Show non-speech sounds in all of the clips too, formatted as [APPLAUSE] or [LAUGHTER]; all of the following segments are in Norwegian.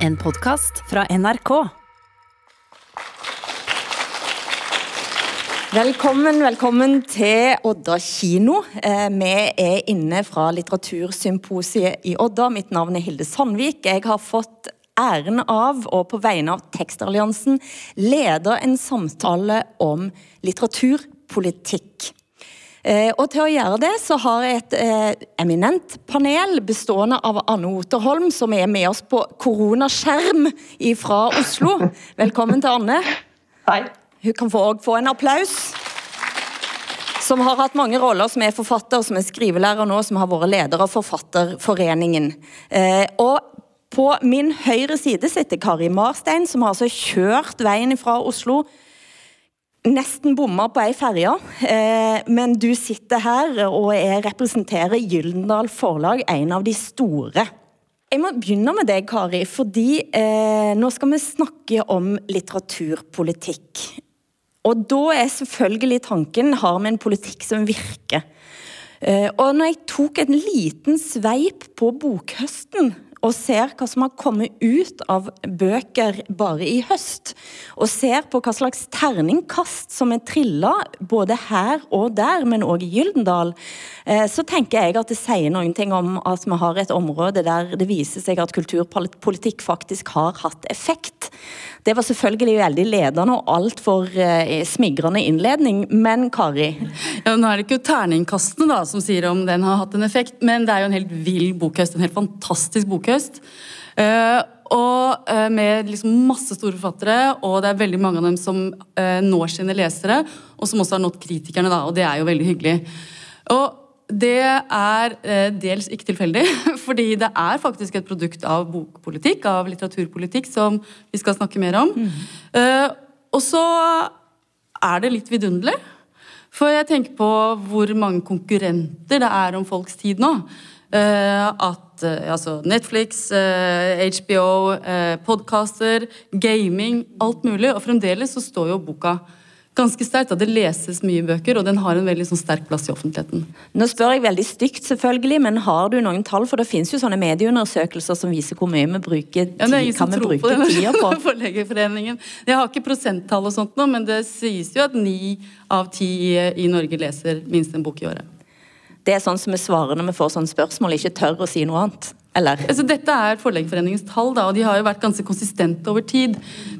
En podkast fra NRK. Velkommen, velkommen til Odda kino. Eh, vi er inne fra Litteratursymposiet i Odda. Mitt navn er Hilde Sandvik. Jeg har fått æren av, og på vegne av Tekstalliansen, lede en samtale om litteraturpolitikk. Eh, og til å gjøre det, så har jeg et eh, eminent panel bestående av Anne Oterholm, som er med oss på koronaskjerm fra Oslo. Velkommen til Anne. Hei. Hun kan få, få en applaus. Som har hatt mange roller, som er forfatter, som er skrivelærer nå, som har vært leder av Forfatterforeningen. Eh, og på min høyre side sitter Kari Marstein, som har altså kjørt veien fra Oslo nesten bomma på ei ferje, eh, men du sitter her og jeg representerer Gyldendal Forlag, en av de store. Jeg må begynne med deg, Kari, fordi eh, nå skal vi snakke om litteraturpolitikk. Og da er selvfølgelig tanken har vi en politikk som virker. Eh, og når jeg tok en liten sveip på bokhøsten og ser hva som har kommet ut av bøker bare i høst, og ser på hva slags terningkast som er trilla både her og der, men òg i Gyldendal, eh, så tenker jeg at det sier noen ting om at vi har et område der det viser seg at kulturpolitikk faktisk har hatt effekt. Det var selvfølgelig veldig ledende og altfor eh, smigrende innledning, men Kari? Ja, nå er det ikke terningkastene da, som sier om den har hatt en effekt, men det er jo en helt vill bokhøst, en helt fantastisk bokhøst. Uh, og uh, med liksom masse store forfattere, og det er veldig mange av dem som uh, når sine lesere, og som også har nådd kritikerne, da, og det er jo veldig hyggelig. Og det er eh, dels ikke tilfeldig, [LAUGHS] fordi det er faktisk et produkt av bokpolitikk, av litteraturpolitikk, som vi skal snakke mer om. Mm. Eh, og så er det litt vidunderlig. For jeg tenker på hvor mange konkurrenter det er om folks tid nå. Uh, at uh, altså Netflix, HBO, podcaster, gaming, alt mulig. Og fremdeles så står jo boka ganske sterkt. Det leses mye bøker, og den har en veldig sånn, sterk plass i offentligheten. Nå spør jeg veldig stygt, selvfølgelig, men har du noen tall? For det finnes jo sånne medieundersøkelser som viser hvor mye vi bruker ja, det er kan vi bruke på tida [LAUGHS] på. Forleggerforeningen. Jeg har ikke prosenttall og sånt nå, men det sies jo at ni av ti i Norge leser minst en bok i året. Det er sånn som vi svarer når vi får sånne spørsmål, ikke tør å si noe annet. Eller? Altså, dette er Forleggerforeningens tall, da, og de har jo vært ganske konsistente over tid.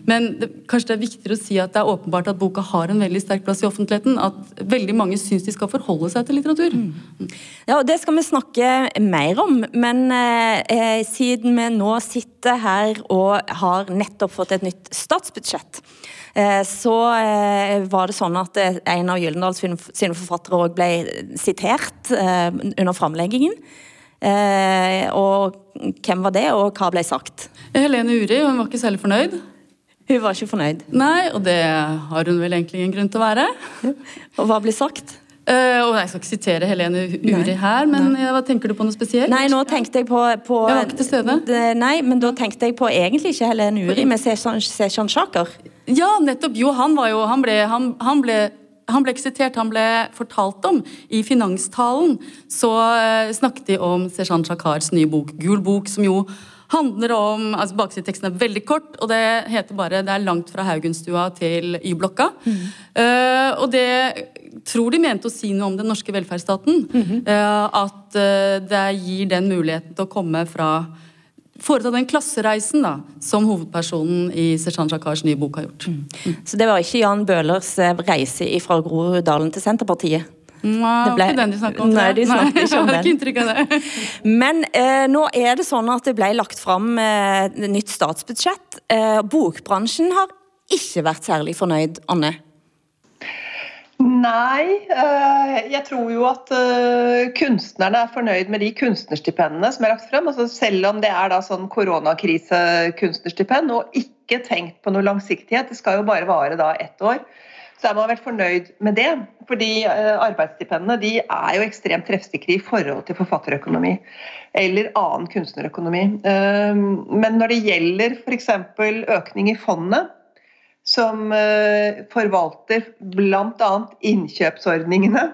Men det, kanskje det er viktigere å si at det er åpenbart at boka har en veldig sterk plass i offentligheten. At veldig mange syns de skal forholde seg til litteratur. Mm. Ja, og Det skal vi snakke mer om, men eh, siden vi nå sitter her og har nettopp fått et nytt statsbudsjett, eh, så eh, var det sånn at eh, en av Gyldendals sine forfattere òg ble sitert eh, under framleggingen. Eh, og hvem var det, og hva ble sagt? Helene Uri hun var ikke særlig fornøyd. Hun var ikke fornøyd? Nei, og det har hun vel egentlig en grunn til å være. og hva ble sagt? Uh, og Jeg skal ikke sitere Helene Uri nei, her, men nei. hva tenker du på noe spesielt? Nei, nå tenkte jeg på, på Jeg var ikke til stede. Nei, men da tenkte jeg på egentlig ikke Helene Uri, men Seshan Sjaker. Ja, nettopp. Jo, han var jo Han ble, han, han ble han ble ikke sitert, han ble fortalt om. I finanstalen så uh, snakket de om Seshan Shakars nye bok, Gul bok, som jo handler om altså Baksideteksten er veldig kort, og det heter bare 'Det er langt fra Haugenstua til Y-blokka'. Mm. Uh, og det tror de mente å si noe om den norske velferdsstaten. Mm -hmm. uh, at det gir den muligheten til å komme fra foreta den klassereisen da, som hovedpersonen i Seshan Shakars nye bok har gjort. Mm. Mm. Så det var ikke Jan Bøhlers eh, reise fra Groruddalen til Senterpartiet? Nei, det ble... ikke den de snakket om. Nei, de snakket ikke om den. ikke av det. [LAUGHS] Men eh, nå er det sånn at det ble lagt fram eh, nytt statsbudsjett. Eh, bokbransjen har ikke vært særlig fornøyd, Anne? Nei, eh, jeg tror jo at eh, kunstnerne er fornøyd med de kunstnerstipendene som er lagt frem. Altså selv om det er da sånn koronakrise-kunstnerstipend og ikke tenkt på noe langsiktighet, det skal jo bare vare da ett år, så er man vel fornøyd med det. Fordi eh, arbeidsstipendene de er jo ekstremt treffsikre i forhold til forfatterøkonomi eller annen kunstnerøkonomi. Men når det gjelder f.eks. økning i fondet, som eh, forvalter bl.a. innkjøpsordningene,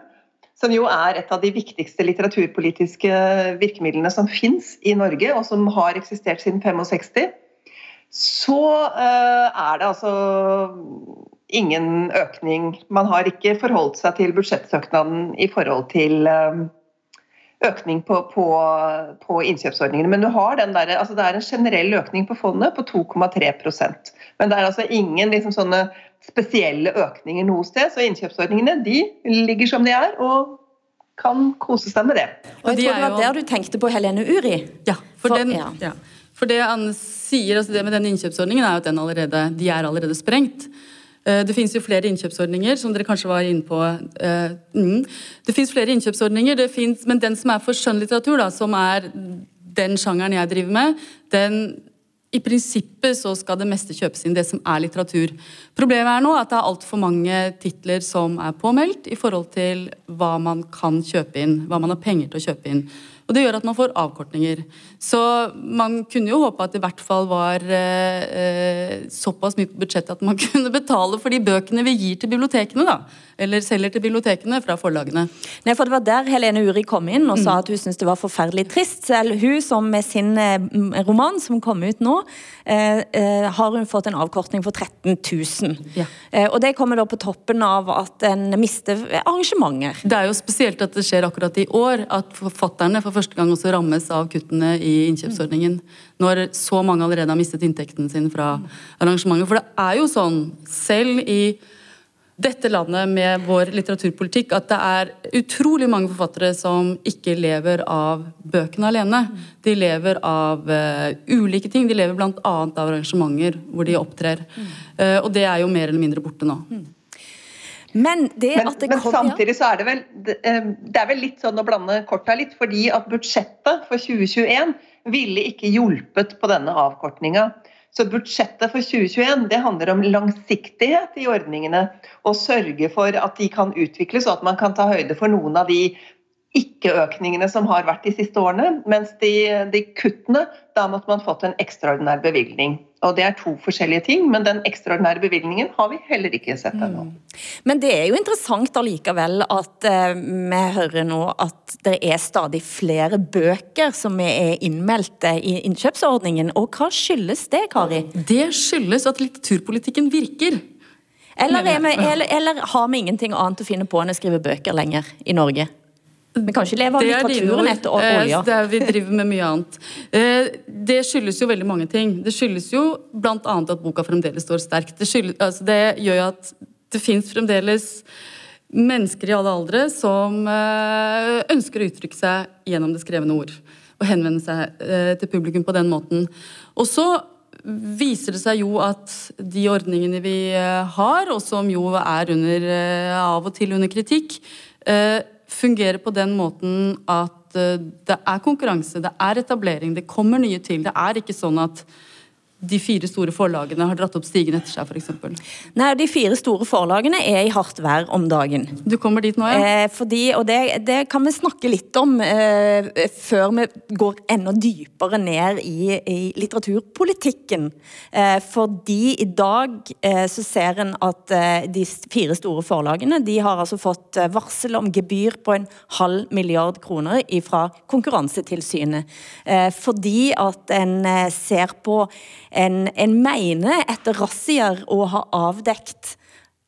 som jo er et av de viktigste litteraturpolitiske virkemidlene som fins i Norge, og som har eksistert siden 65. så uh, er det altså ingen økning. Man har ikke forholdt seg til budsjettsøknaden i forhold til uh, økning på, på, på, innkjøpsordningene. Men du har den der, altså det er en generell økning på fondet på 2,3% Men det er altså ingen liksom sånne spesielle økninger noe sted. Så innkjøpsordningene de ligger som de er, og kan kose seg med det. Og jeg tror det var der du tenkte på Helene Uri. Ja, for, for den, ja. Ja. for det han sier altså det med den innkjøpsordningen, er at den allerede, de er allerede sprengt. Eh, det finnes jo flere innkjøpsordninger, som dere kanskje var inne på. Eh, mm. Det finnes flere innkjøpsordninger, finnes, men den som er for skjønnlitteratur, da, som er den sjangeren jeg driver med, den i prinsippet så skal det meste kjøpes inn, det som er litteratur. Problemet er nå at det er altfor mange titler som er påmeldt i forhold til hva man kan kjøpe inn, hva man har penger til å kjøpe inn. Og det gjør at man får avkortninger. Så man kunne jo håpe at det i hvert fall var eh, eh såpass mye på budsjettet at man [LAUGHS] kunne betale for de bøkene vi gir til bibliotekene, da. Eller selger til bibliotekene fra forlagene. Nei, for Det var der Helene Uri kom inn og sa mm. at hun syntes det var forferdelig trist. Selv hun som med sin eh, roman, som kom ut nå, eh, eh, har hun fått en avkortning for 13 000. Ja. Eh, og det kommer da på toppen av at en mister arrangementer. Det er jo spesielt at det skjer akkurat i år, at forfatterne for første gang også rammes av kuttene i innkjøpsordningen. Når så mange allerede har mistet inntekten sin fra arrangementet. For det er jo sånn, selv i dette landet med vår litteraturpolitikk at det er utrolig mange forfattere som ikke lever av bøkene alene. De lever av uh, ulike ting. De lever bl.a. av arrangementer hvor de opptrer. Uh, og det er jo mer eller mindre borte nå. Men, men, men, samtidig så er det vel eh, det er vel litt sånn å blande korta litt, fordi at budsjettet for 2021 ville ikke hjulpet på denne avkortninga. Så budsjettet for 2021 det handler om langsiktighet i ordningene. Og sørge for at de kan utvikles, og at man kan ta høyde for noen av de ikke-økningene som har vært de siste årene. Mens de, de, kuttene, da måtte man fått en ekstraordinær bevilgning. Og Det er to forskjellige ting, men den ekstraordinære bevilgningen har vi heller ikke sett ennå. Mm. Men det er jo interessant allikevel at eh, vi hører nå at det er stadig flere bøker som er innmeldte i innkjøpsordningen. Og hva skyldes det, Kari? Det skyldes at litteraturpolitikken virker. Eller, vi, eller, eller har vi ingenting annet å finne på enn å skrive bøker lenger i Norge? Vi kan ikke leve av litteraturen etter eh, olja. Det er, vi driver med mye annet. Eh, det skyldes jo veldig mange ting. Det skyldes jo bl.a. at boka fremdeles står sterkt. Det, skyldes, altså det gjør jo at det fins fremdeles mennesker i alle aldre som eh, ønsker å uttrykke seg gjennom det skrevne ord. Og henvende seg til publikum på den måten. Og så viser det seg jo at de ordningene vi har, og som jo er under, av og til under kritikk, fungerer på den måten at eh, det er konkurranse, det er etablering, det kommer nye til. Det er ikke sånn at de fire store forlagene har dratt opp stigen etter seg, f.eks.? Nei, de fire store forlagene er i hardt vær om dagen. Du kommer dit nå, ja? Eh, fordi, og det, det, kan vi snakke litt om eh, før vi går enda dypere ned i, i litteraturpolitikken. Eh, fordi i dag eh, så ser en at eh, de fire store forlagene de har altså fått eh, varsel om gebyr på en halv milliard kroner fra Konkurransetilsynet. fordi at en ser på en, en mener etter razziaer å ha avdekt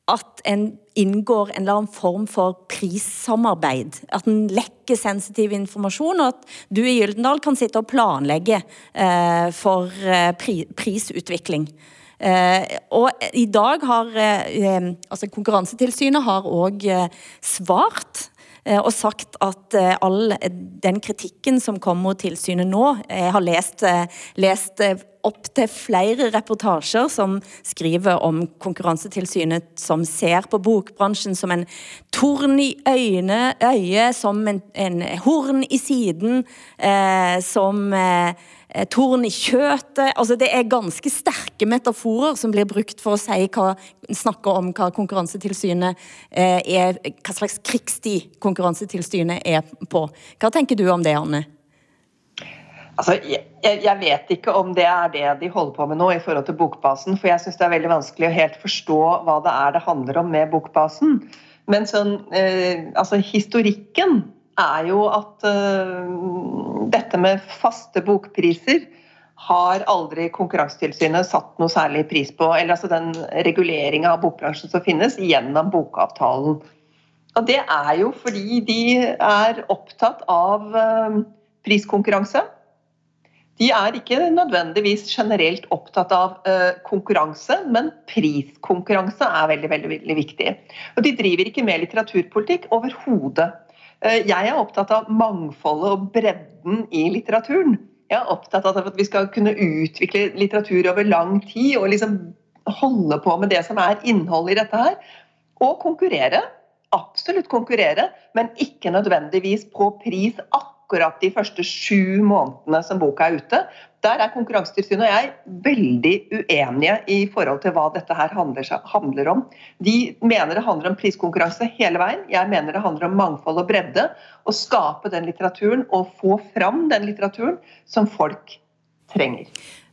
at en inngår en eller annen form for prissamarbeid. At en lekker sensitiv informasjon, og at du i Gyldendal kan sitte og planlegge eh, for eh, pri, prisutvikling. Eh, og i dag har eh, altså Konkurransetilsynet har òg eh, svart og sagt at eh, all den kritikken som kommer mot tilsynet nå Jeg har lest, eh, lest opptil flere reportasjer som skriver om Konkurransetilsynet som ser på bokbransjen som en torn i øyne, øyet, som en, en horn i siden, eh, som eh, Eh, torn i kjøtet. Altså, det er ganske sterke metaforer som blir brukt for å si hva, snakke om hva Konkurransetilsynet eh, er, hva slags krigstid Konkurransetilsynet er på. Hva tenker du om det, Anne? Altså, jeg, jeg, vet ikke om det er det de holder på med nå i forhold til Bokbasen. For jeg syns det er veldig vanskelig å helt forstå hva det er det handler om med Bokbasen. Men sånn, eh, altså historikken er jo at uh, dette med faste bokpriser har aldri Konkurransetilsynet satt noe særlig pris på. Eller altså den reguleringa av bokbransjen som finnes gjennom bokavtalen. Og det er jo fordi de er opptatt av eh, priskonkurranse. De er ikke nødvendigvis generelt opptatt av uh, konkurranse, men priskonkurranse er veldig, veldig, veldig viktig. Og de driver ikke med litteraturpolitikk overhodet. Uh, jeg er opptatt av mangfoldet og bredden i litteraturen. Jeg er opptatt av at vi skal kunne utvikle litteratur over lang tid og liksom holde på med det som er innholdet i dette her. Og konkurrere. Absolutt konkurrere, men ikke nødvendigvis på pris akkurat akkurat de første sju månedene som boka er ute. Der er Konkurransetilsynet og jeg veldig uenige i forhold til hva dette her handler, handler, om. De mener det handler om priskonkurranse hele veien. Jeg mener det handler om mangfold og bredde. Å skape den litteraturen og få fram den litteraturen som folk trenger.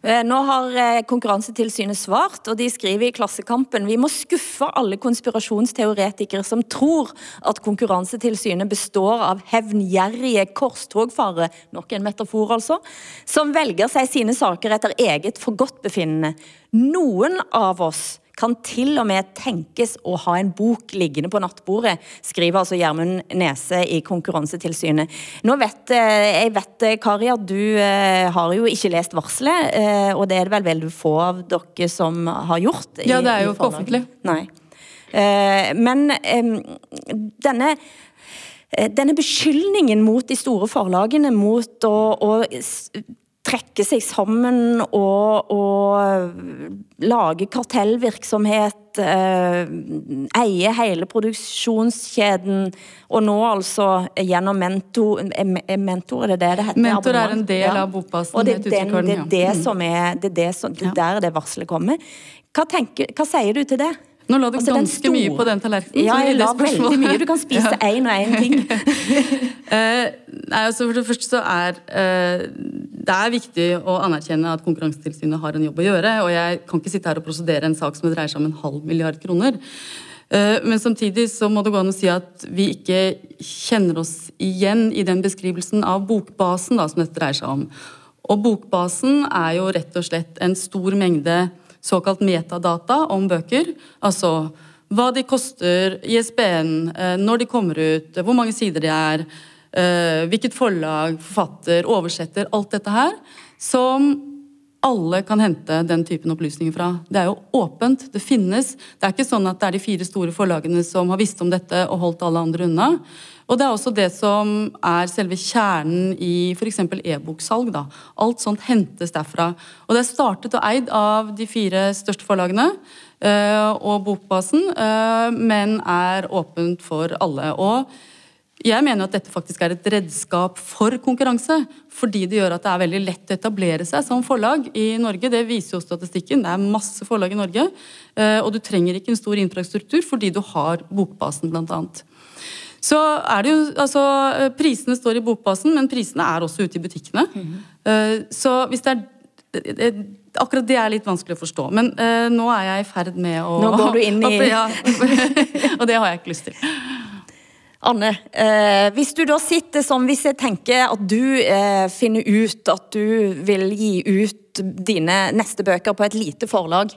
Eh, nå har eh, Konkurransetilsynet svart, og de skriver i Klassekampen vi må skuffe alle konspirasjonsteoretikere som tror at Konkurransetilsynet består av hevngjerrige korstogfarere, nok en metafor altså, som velger seg sine saker etter eget forgodtbefinnende. Noen av oss kan til og med tenkes å ha en bok liggende på nattbordet, skriver altså Gjermund Nese i Konkurransetilsynet. Nå vet eh, jeg vet, eh, Kari, at du eh, har jo ikke lest varselet, og det er det vel veldig få av dere som har gjort? ja, det er jo ikke offentlig. Nei. Men denne denne beskyldningen mot de store forlagene mot å, å trekke seg sammen og, og lage kartellvirksomhet, eh, eie hele produksjonskjeden, og nå altså gjennom Mentor Mentor, er det det det heter? Mentor er en del av bokbasen. Og det, den, det er det som er det, er det som, der det varselet kommer. Hva, tenker, hva sier du til det? Nå la du altså, ganske store... mye på den tallerkenen. Ja, jeg la veldig mye. Du kan spise én [LAUGHS] ja. og én ting. uh, [LAUGHS] nei, altså for det første så er uh, Det er viktig å anerkjenne at Konkurransetilsynet har en jobb å gjøre. Og jeg kan ikke sitte her og prosedere en sak som dreier seg om en halv milliard kroner. Uh, men samtidig så må det gå an å si at vi ikke kjenner oss igjen i den beskrivelsen av bokbasen da, som dette dreier seg om. Og bokbasen er jo rett og slett en stor mengde såkalt metadata om bøker. Altså hva de koster, ISBN, eh, når de kommer ut, hvor mange sider de er, eh, hvilket forlag, forfatter, oversetter, alt dette her. Som alle kan hente den typen opplysninger fra. Det er jo åpent, det finnes. Det er ikke sånn at det er de fire store forlagene som har visst om dette og holdt alle andre unna. Og det er også det som er selve kjernen i f.eks. e-boksalg. da. Alt sånt hentes derfra. Og det er startet og eid av de fire største forlagene øh, og Bokbasen, øh, men er åpent for alle. Og jeg mener at dette faktisk er et redskap for konkurranse. Fordi det gjør at det er veldig lett å etablere seg som forlag i Norge. Det viser jo statistikken. Det er masse forlag i Norge. Øh, og du trenger ikke en stor infrastruktur fordi du har Bokbasen, blant annet. Så er det jo Altså, eh, prisene står i bokbasen, men prisene er også ute i butikkene. Mm. Så hvis det er Akkurat det er litt vanskelig å forstå. Men uh, nå er jeg i ferd med å Nå går du inn i [LAUGHS] ja, Og det har jeg ikke lyst til. Anne, eh, hvis du da sitter sånn, Hvis jeg tenker at du eh, finner ut at du vil gi ut dine neste bøker på et lite forlag,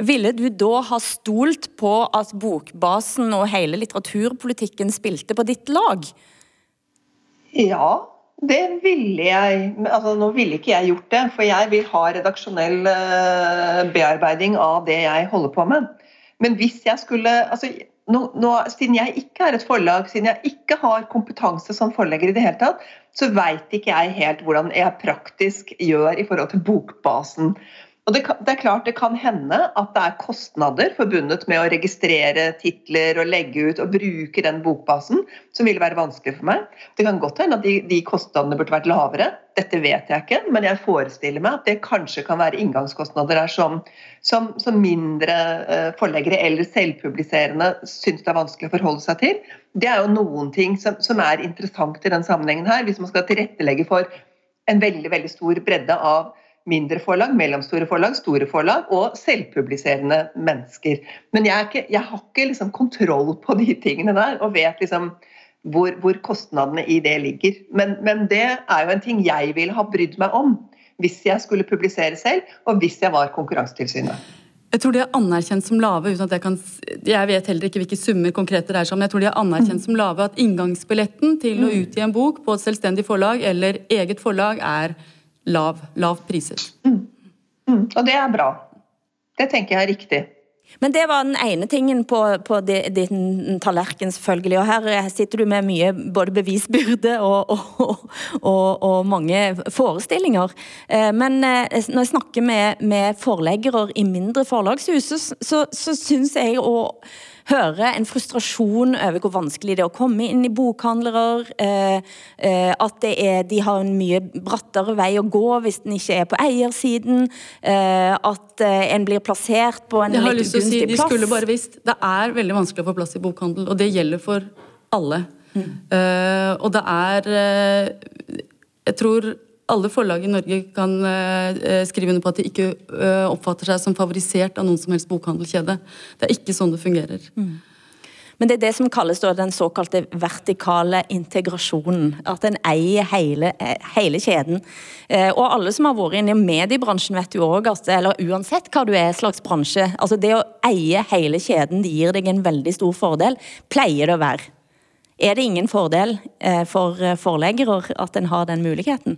ville du da ha stolt på at Bokbasen og hele litteraturpolitikken spilte på ditt lag? Ja, det ville jeg. Altså, nå ville ikke jeg gjort det, for jeg vil ha redaksjonell eh, bearbeiding av det jeg holder på med. Men hvis jeg skulle altså, nå, nå, Siden jeg ikke er et forlag, siden jeg ikke har kompetanse som forlegger i det hele tatt, så veit ikke jeg helt hvordan jeg praktisk gjør i forhold til bokbasen. Og det, det, er klart det kan hende at det er kostnader forbundet med å registrere titler og legge ut og bruke den bokbasen, som vil være vanskelig for meg. Det kan godt hende at de, de, kostnadene burde vært lavere. Dette vet jeg ikke, men jeg forestiller meg at det kanskje kan være inngangskostnader der som, som, som mindre uh, forleggere eller selvpubliserende syns det er vanskelig å forholde seg til. Det er jo noen ting som, som er interessant i den sammenhengen her, hvis man skal tilrettelegge for en veldig, veldig stor bredde av mindre forlag, mellomstore forlag, store forlag og selvpubliserende mennesker. Men jeg, ikke, jeg har ikke liksom kontroll på de tingene der, og vet liksom hvor, hvor kostnadene i det ligger. Men, men, det er jo en ting jeg ville ha brydd meg om. hvis jeg skulle publisere selv, og hvis jeg var Konkurransetilsynet. Jeg tror de er anerkjent som lave, uten at jeg kan Jeg vet heller ikke hvilke summer konkrete det er som, men jeg tror de er anerkjent mm. som lave. At inngangsbilletten til mm. å utgi en bok på et selvstendig forlag eller eget forlag er lav. lav priset. Mm. mm. Og det er bra. Det tenker jeg er riktig. Men det var den ene tingen på, på din tallerken, selvfølgelig. Og her sitter du med mye både bevisbyrde og, og, og, og mange forestillinger. Eh, men eh, når jeg snakker med, med forleggere i mindre forlagshus, så, så, så syns jeg å høre en frustrasjon over hvor vanskelig det er å komme inn i bokhandlere. Eh, eh, at er, de har en mye brattere vei å gå hvis den ikke er på eiersiden. Eh, at en blir plassert på en litt ugunstig si, plass. De skulle bare visst. Det er veldig vanskelig å få plass i bokhandel, og det gjelder for alle. Mm. og det er Jeg tror alle forlag i Norge kan uh, skrive under på at de ikke uh, oppfatter seg som favorisert av noen som helst bokhandelkjede. Det er ikke sånn det fungerer. Mm. Men det er det som kalles den såkalte vertikale integrasjonen. At en eier hele, hele kjeden. Eh, og alle som har vært inne i mediebransjen vet jo òg at eller uansett hva du er slags bransje, altså det å eie hele kjeden det gir deg en veldig stor fordel. Pleier det å være. Er det ingen fordel for forleggere at en har den muligheten?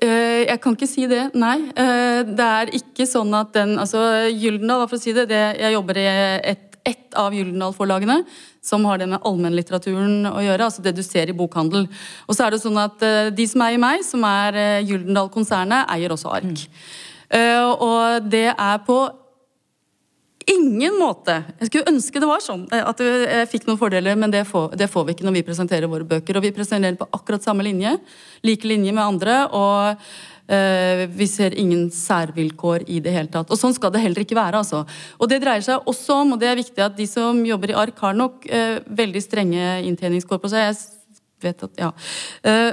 Eh, jeg kan ikke si det, nei. Eh, det er ikke sånn at den altså Gyldendal, for å si det, det jeg jobber i et, ett av Gyldendal-forlagene som har det med allmennlitteraturen å gjøre, altså det du ser i bokhandel. Og så er det sånn at eh, de som eier meg, som er Gyldendal-konsernet, eier også ark. Mm. Og det er på ingen måte. Jeg skulle ønske det var sånn. Eh, at jeg fikk noen fordeler, men det får, det får, vi ikke når vi presenterer våre bøker. Og vi presenterer på akkurat samme linje. Like linje med andre. Og øh, vi ser ingen særvilkår i det hele tatt. Og sånn skal det heller ikke være, altså. Og det dreier seg også om, og det er viktig at de som jobber i ARK, har nok øh, veldig strenge inntjeningskår på seg. Jeg vet at Ja. Uh,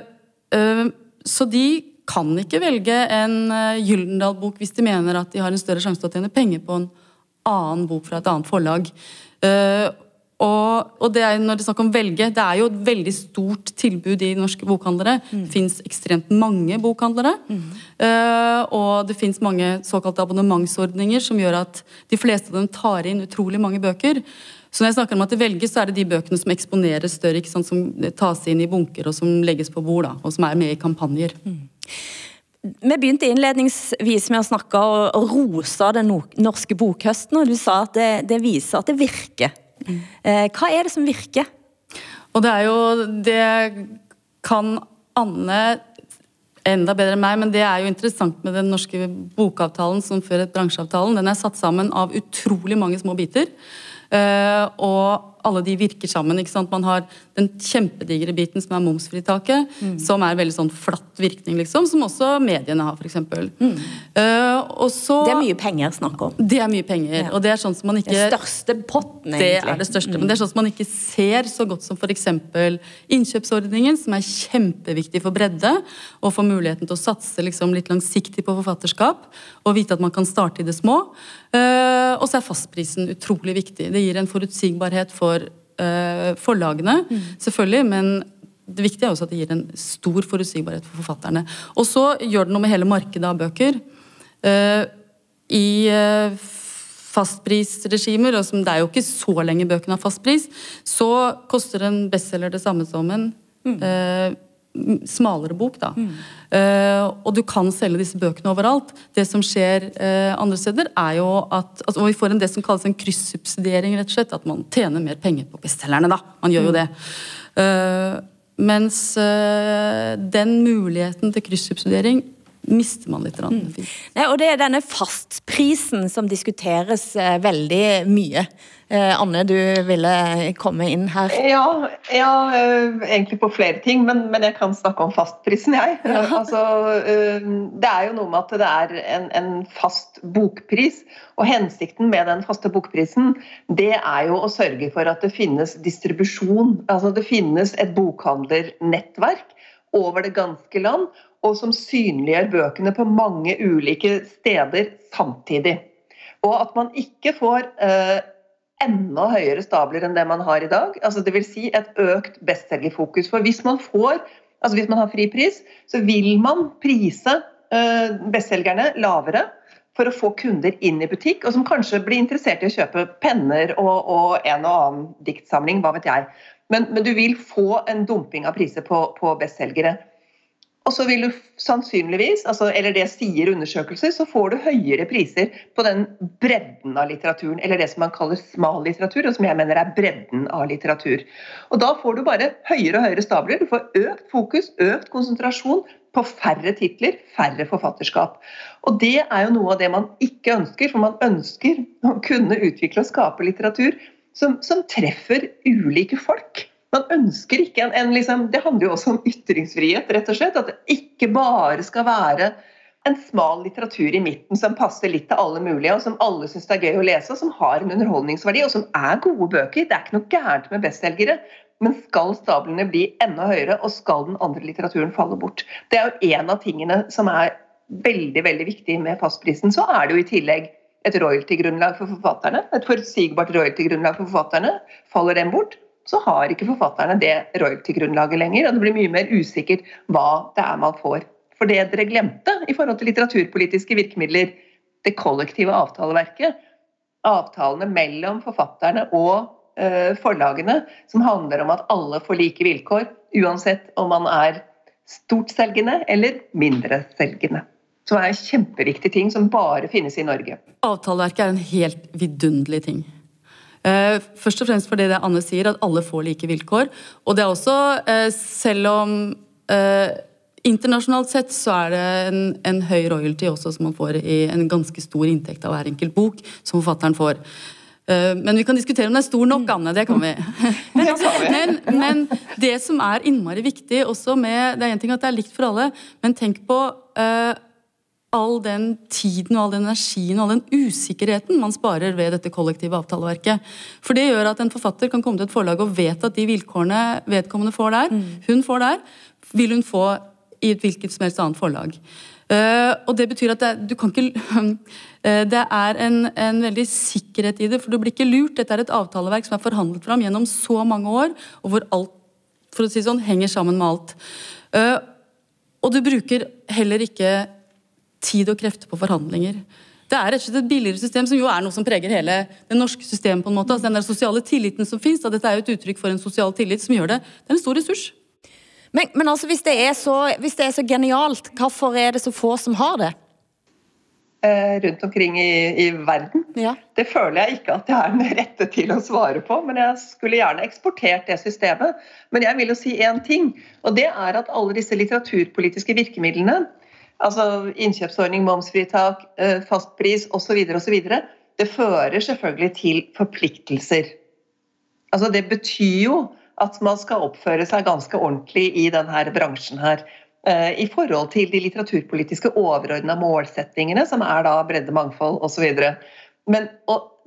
uh, så de kan ikke velge en Gyldendal-bok hvis de mener at de har en større sjanse til å tjene penger på en annen bok fra et annet forlag. Uh, og, og, det er, når det er snakk om velge, det er jo et veldig stort tilbud i norske bokhandlere. Mm. Det fins ekstremt mange bokhandlere. Mm. Uh, og det fins mange såkalte abonnementsordninger som gjør at de fleste av dem tar inn utrolig mange bøker. Så når jeg snakker om at det velges, så er det de bøkene som eksponeres større, som tas inn i bunker og som legges på bord, da, og som er med i kampanjer. Mm. Vi begynte innledningsvis med å snakke og rose den norske bokhøsten, og du sa at det, det viser at det virker. Mm. Hva er det som virker? Og det er jo Det kan Anne enda bedre enn meg, men det er jo interessant med den norske bokavtalen som før et bransjeavtalen. Den er satt sammen av utrolig mange små biter. Uh, og alle de virker sammen. ikke sant? Man har den kjempedigre biten som er momsfritaket, mm. som er veldig sånn flatt virkning, liksom, som også mediene har, f.eks. Mm. Uh, det er mye penger snakk om. Det er mye penger, ja. og det er sånn som man ikke Den største potten, egentlig. Det er det største, mm. men det er sånn som man ikke ser så godt som f.eks. innkjøpsordningen, som er kjempeviktig for bredde, og for muligheten til å satse liksom, litt langsiktig på forfatterskap, og vite at man kan starte i det små. Uh, og så er fastprisen utrolig viktig. Det gir en forutsigbarhet for uh, forlagene, mm. selvfølgelig, men det viktige er også at det gir en stor forutsigbarhet for forfatterne. Og så gjør det noe med hele markedet av bøker. Uh, I fastprisregimer, og som det er jo ikke så lenge bøkene har fastpris, så koster en bestselger det samme som en mm smalere bok. da. Mm. Uh, og du kan selge disse bøkene overalt. Det som skjer uh, andre steder, er jo at altså, Og vi får en det som kalles en kryssubsidiering, rett og slett. At man tjener mer penger på bestselgerne, da. Man gjør jo mm. det. Uh, mens den muligheten til kryssubsidiering mister man litt. Mm. Nei, og det er denne fastprisen som diskuteres veldig mye. Eh, Anne, du ville komme inn her? Ja, ja eh, egentlig på flere ting, men, men, jeg kan snakke om fastprisen, jeg. [LAUGHS] Ja. Altså, eh, det er jo noe med at det er en, en, fast bokpris. Og hensikten med den faste bokprisen, det er jo å sørge for at det finnes distribusjon. Altså det finnes et bokhandlernettverk over det ganske land, og som synliggjør bøkene på mange ulike steder samtidig. Og at man ikke får eh, enda høyere stabler enn det man har i dag. Altså Dvs. Si et økt bestselgerfokus. For hvis man får Altså Hvis man har fri pris, så vil man prise eh, bestselgerne lavere for å få kunder inn i butikk, og som kanskje blir interessert i å kjøpe penner og, og en og annen diktsamling, hva vet jeg. Men, men, du vil få en dumping av priser på, på bestselgere. Og så vil du sannsynligvis, altså, eller det sier undersøkelser, så får du høyere priser på den bredden av litteraturen, eller det som man kaller smal litteratur, og som jeg mener er bredden av litteratur. Og da får du bare høyere og høyere stabler. Du får økt fokus, økt konsentrasjon på færre titler, færre forfatterskap. Og det er jo noe av det man ikke ønsker, for man ønsker å kunne utvikle og skape litteratur som, som treffer ulike folk. Man ønsker ikke en, en liksom, Det handler jo også om ytringsfrihet, rett og slett. At det ikke bare skal være en smal litteratur i midten som passer litt til alle mulige, og som alle syns er gøy å lese, og som har en underholdningsverdi, og som er gode bøker. Det er ikke noe gærent med bestselgere. Men skal stablene bli enda høyere, og skal den andre litteraturen falle bort? Det er jo en av tingene som er veldig veldig viktig med fastprisen. Så er det jo i tillegg et royalty-grunnlag for forfatterne. Et forutsigbart royalty-grunnlag for forfatterne. Faller den bort, så har ikke forfatterne det royalty-grunnlaget lenger. Og det blir mye mer usikkert hva det er man får. For det dere glemte i forhold til litteraturpolitiske virkemidler, det kollektive avtaleverket, avtalene mellom forfatterne og uh, forlagene, som handler om at alle får like vilkår, uansett om man er stortselgende eller mindreselgende. Som er en kjempeviktig ting som bare finnes i Norge. Avtaleverket er en helt vidunderlig ting. Eh, først og fremst fordi det Anne sier, at alle får like vilkår. Og det er også, eh, selv om eh, internasjonalt sett så er det en, en høy royalty også som man får i en ganske stor inntekt av hver enkelt bok som forfatteren får. Men vi kan diskutere om det er stor nok, Anne. Det kan vi. [LAUGHS] Men, men, men det som er innmari viktig også med Det er en ting at det er likt for alle, men tenk på uh, all den tiden og all den energien og all den usikkerheten man sparer ved dette kollektive avtaleverket. For det gjør at en forfatter kan komme til et forlag og vet at de vilkårene vedkommende får der, mm. hun får der, vil hun få i et hvilket som helst annet forlag. Uh, og det betyr at det, du kan ikke uh, [LAUGHS] Det er en, en, veldig sikkerhet i det, for du blir ikke lurt. Dette er et avtaleverk som er forhandlet fram gjennom så mange år, og hvor alt for å si sånn, henger sammen med alt. Uh, og du bruker heller ikke tid og krefter på forhandlinger. Det er rett og slett et billigere system, som jo er noe som preger hele det norske systemet. på en måte. Altså Den der sosiale tilliten som finnes, dette er jo et uttrykk for en sosial tillit som gjør det. Det er en stor ressurs. Men, men altså, hvis det, så, hvis det, er så, genialt, hvorfor er det så få som har det? Eh, rundt omkring i, i verden. Ja. Det føler jeg ikke at jeg er den rette til å svare på, men jeg skulle gjerne eksportert det systemet. Men jeg vil jo si én ting, og det er at alle disse litteraturpolitiske virkemidlene Altså innkjøpsordning, momsfritak, eh, fastpris osv. osv. Det fører selvfølgelig til forpliktelser. Altså det betyr jo at man skal oppføre seg ganske ordentlig i denne bransjen her. Eh, I forhold til de litteraturpolitiske overordna målsettingene, som er da bredde, mangfold osv. Men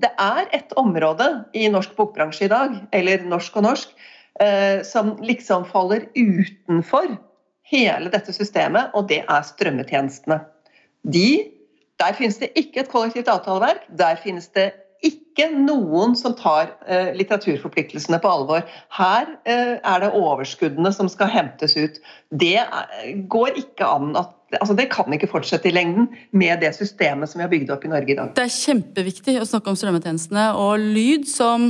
det er et område i norsk bokbransje i dag, eller norsk og norsk, eh, som liksom faller utenfor hele dette systemet, og det er strømmetjenestene. De, der finnes det ikke et kollektivt avtaleverk. Der finnes det ikke noen som tar eh, litteraturforpliktelsene på alvor. Her eh, er det overskuddene som skal hentes ut. Det er, går ikke an at altså Det kan ikke fortsette i lengden med det systemet som vi har bygd opp i Norge i dag. Det er kjempeviktig å snakke om strømmetjenestene og lyd som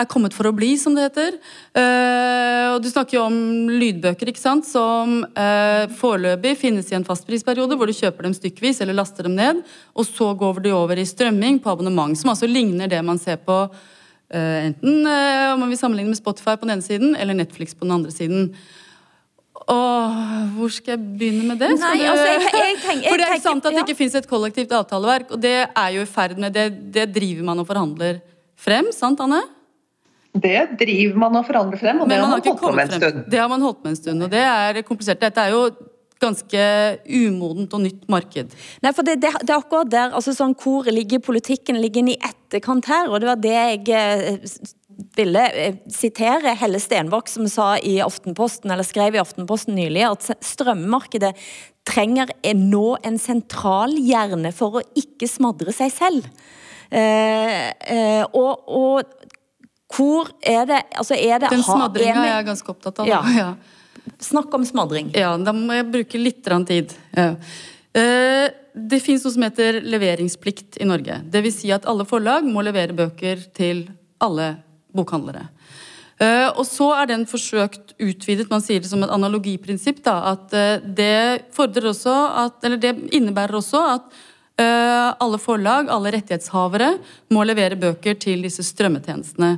er kommet for å bli, som det heter. Uh, og Du snakker jo om lydbøker ikke sant, som uh, foreløpig finnes i en fastprisperiode, hvor du kjøper dem stykkevis eller laster dem ned. Og så går de over i strømming på abonnement, som altså ligner det man ser på uh, enten om man vil sammenligne med Spotify på den ene siden, eller Netflix på den andre siden. Åh, hvor skal jeg begynne med det? Nei, altså, jeg, jeg tenk, [LAUGHS] For det er sant at det ikke finnes et kollektivt avtaleverk, og det er jo i ferd med det, det driver man og forhandler frem, sant Anne? Det driver man og forhandler frem, og det har man, holdt på med en stund. Det har man holdt med en stund, og det er komplisert. Dette er jo ganske umodent og nytt marked. Nei, for det, det, det er akkurat der, altså sånn, Hvor ligger politikken? Ligger den i etterkant her? Og det var det jeg eh, ville eh, sitere Helle Stenvåg, som sa i Aftenposten, eller skrev i Aftenposten nylig, at strømmarkedet trenger nå en sentral hjerne for å ikke smadre seg selv. Eh, eh, og, og hvor er det altså er det, Den smadringa er jeg ganske opptatt av. Ja. [LAUGHS] ja. Snakk om smadring. Ja, da må jeg bruke litt tid. Ja. Eh, det fins noe som heter leveringsplikt i Norge. Dvs. Si at alle forlag må levere bøker til alle bokhandlere. Eh, og så er den forsøkt utvidet, man sier det som et analogiprinsipp, da, at eh, det også at Eller det innebærer også at alle forlag, alle rettighetshavere, må levere bøker til disse strømmetjenestene.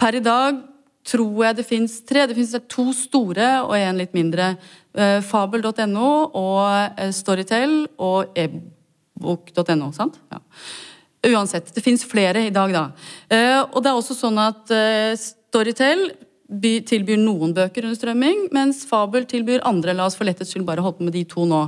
Per i dag tror jeg det fins tre. Det fins to store og en litt mindre. Eh, fabel.no og eh, Storytel og ebook.no. sant? Ja. Uansett. Det fins flere i dag, da. Eh, og det er også sånn at Storytel tilbyr noen bøker under strømming, mens Fabel tilbyr andre. La oss for lettets skyld bare holde på med de to nå.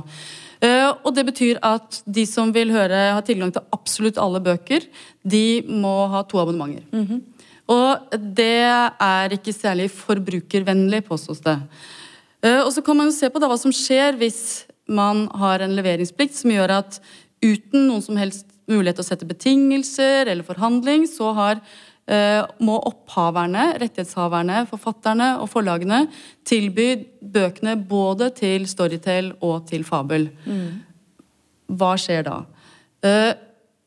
Og det betyr at de som vil høre, har tilgang til absolutt alle bøker, de må ha to abonnementer. Mm -hmm. Og det er ikke særlig forbrukervennlig, påstås det. Eh, og så kan man jo se på da hva som skjer hvis man har en leveringsplikt som gjør at uten noen som helst mulighet til å sette betingelser eller forhandling, så har, eh, må opphaverne, rettighetshaverne, forfatterne og forlagene tilby bøkene både til Storytel og til Fabel. Mm. Hva skjer da? Eh,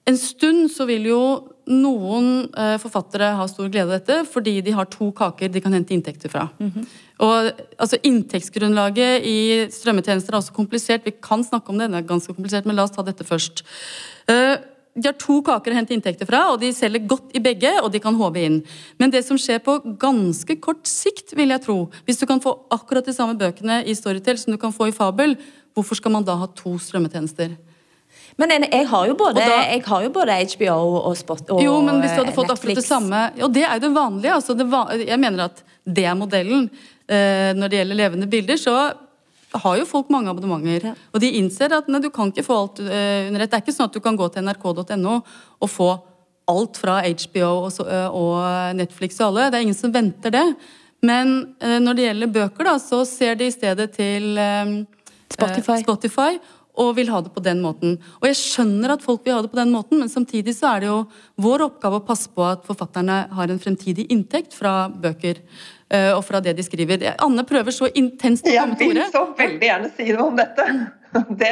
en stund så vil jo noen eh, forfattere har stor glede av dette fordi de har to kaker de kan hente inntekter fra. Mm -hmm. Og altså, Inntektsgrunnlaget i strømmetjenester er også komplisert. Vi kan snakke om det, det er ganske komplisert, men la oss ta dette først. Eh, de har to kaker å hente inntekter fra, og de selger godt i begge, og de kan håve inn. Men det som skjer på ganske kort sikt, vil jeg tro Hvis du kan få akkurat de samme bøkene i Storytel som du kan få i Fabel, hvorfor skal man da ha to strømmetjenester? Men jeg har jo både, da, har jo både HBO og Spot og Jo, men hvis du hadde fått Netflix. akkurat det samme Og det er jo det vanlige. Altså det, jeg mener at det er modellen. Eh, når det gjelder levende bilder, så har jo folk mange abonnementer. Og de innser at nei, du kan ikke få alt uh, under ett. Det er ikke sånn at du kan gå til nrk.no og få alt fra HBO og, uh, og, Netflix og alle. Det er ingen som venter det. Men uh, når det gjelder bøker, da, så ser de i stedet til Spotify. Spotify og vil ha det på den måten. Og jeg skjønner at folk vil ha det på den måten, men samtidig så er det jo vår oppgave å passe på at forfatterne har en fremtidig inntekt fra bøker. Uh, og fra det de skriver. Anne prøver så intenst å komme til ordet. Jeg vil så veldig gjerne si noe om dette. [LAUGHS] Det,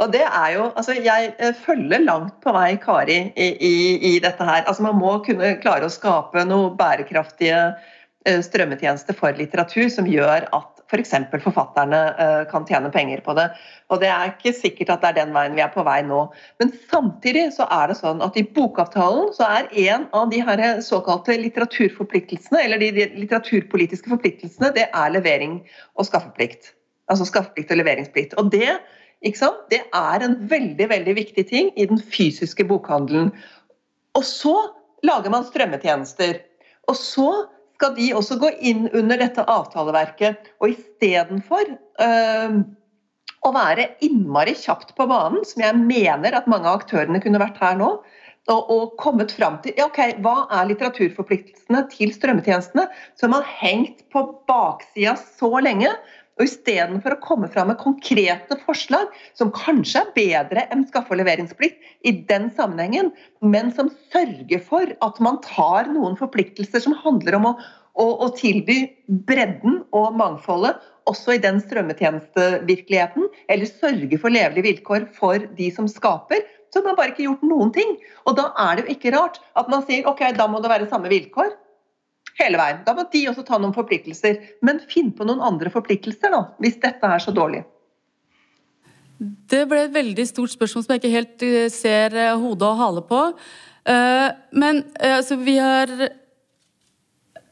og det er jo, altså Jeg eh, følger langt på vei Kari i, i, i dette her. Altså Man må kunne klare å skape noe bærekraftige eh, strømmetjenester for litteratur som gjør at f.eks. For forfatterne uh, kan tjene penger på det. Og Det er ikke sikkert at det er den veien vi er på vei nå. Men samtidig så er det sånn at i bokavtalen så er en av de her såkalte litteraturforpliktelsene, eller de, litteraturpolitiske forpliktelsene, det er levering og skaffeplikt. Altså skaffeplikt og leveringsplikt. Og det, det er en veldig, veldig viktig ting i den fysiske bokhandelen. Og så lager man strømmetjenester. Og så skal de også gå inn under dette avtaleverket. Og istedenfor øh, å være innmari kjapt på banen, som jeg mener at mange av aktørene kunne vært her nå, og, og kommet fram til ja, ok, hva er litteraturforpliktelsene til strømmetjenestene, som har hengt på baksida så lenge. Og Istedenfor å komme fram med konkrete forslag som kanskje er bedre enn skaffe- og leveringsplikt i den sammenhengen, men som sørger for at man tar noen forpliktelser som handler om å, å, å tilby bredden og mangfoldet også i den strømmetjenestevirkeligheten, eller sørge for levelige vilkår for de som skaper, så har man bare ikke gjort noen ting. Og da er det jo ikke rart at man sier ok, da må det være samme vilkår hele veien. Da må de også ta noen forpliktelser. Men finn på noen andre forpliktelser, da, hvis dette er så dårlig. Det ble et veldig stort spørsmål som jeg ikke helt eh, ser eh, hode og hale på. Eh, men altså, vi har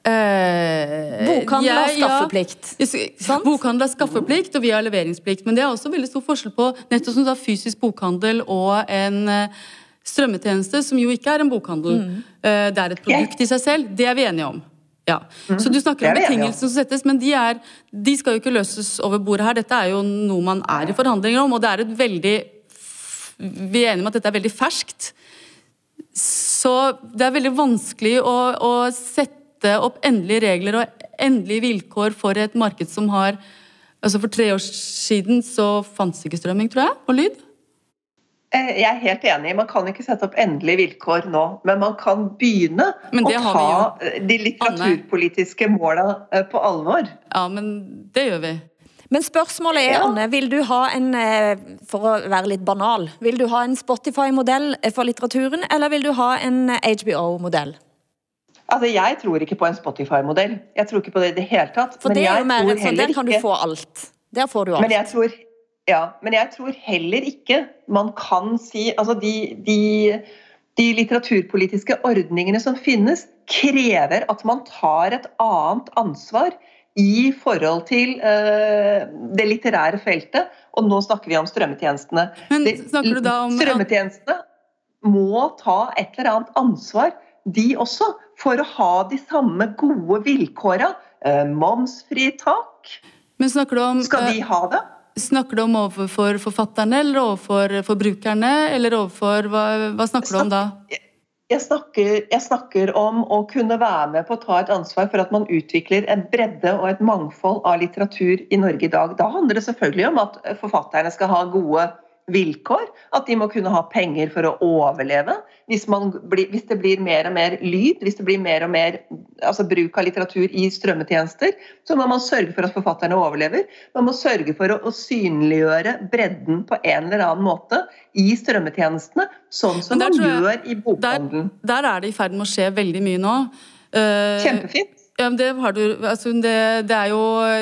Bokhandel har skaffeplikt. Ja, bokhandel har skaffeplikt, og vi har leveringsplikt. Men det er også veldig stor forskjell på nettopp som da fysisk bokhandel og en strømmetjeneste, som jo ikke er en bokhandel. Mm. Det er et produkt i seg selv. Det er vi enige om. Ja. Mm. Så du snakker om betingelsene som settes, men de, er, de, skal jo ikke løses over bordet her. Dette er jo noe man er i forhandlinger om, og det er et veldig Vi er enige om at dette er veldig ferskt. Så det er veldig vanskelig å, å sette opp endelige regler og endelige vilkår for et marked som har Altså For tre år siden så fantes ikke strømming, tror jeg, på lyd. Eh, jeg er helt enig. Man kan ikke sette opp endelige vilkår nå. Men man kan begynne å ta de litteraturpolitiske måla eh, på alvor. Ja, men det gjør vi. Men spørsmålet er, Ja. Anne, vil du ha en, eh, for å være litt banal, vil du ha en Spotify-modell for litteraturen, eller vil du ha en HBO-modell? Altså, Jeg tror ikke på en Spotify-modell. Jeg tror ikke på det i det hele tatt. For Men det er jo mer tror en sånn, der kan du få alt. Der får du alt. Men jeg tror, ja, men jeg tror heller ikke man kan si altså de, de, de litteraturpolitiske ordningene som finnes, krever at man tar et annet ansvar i forhold til uh, det litterære feltet. Og nå snakker vi om strømmetjenestene. Men snakker du da om Strømmetjenestene må ta et eller annet ansvar, de også, for å ha de samme gode vilkåra. Uh, momsfritak. Men snakker du om, Skal de eh, ha det? Snakker du om overfor forfatterne, eller overfor forbrukerne, eller overfor Hva, hva snakker du om da? Jeg snakker, jeg snakker om å kunne være med på å ta et ansvar for at man utvikler en bredde og et mangfold av litteratur i Norge i dag. Da handler det selvfølgelig om at forfatterne skal ha gode vilkår. At de må kunne ha penger for å overleve. Hvis, man blir, hvis det blir mer og mer lyd, hvis det blir mer og mer altså bruk av litteratur i strømmetjenester, så må man sørge for at forfatterne overlever. Man må sørge for å, å synliggjøre bredden på en eller annen måte i strømmetjenestene, sånn som der man jeg- gjør i bokhandelen. Der er det i ferd med å skje veldig mye nå. Uh, Kjempefint. Ja, men det har du altså det, det er jo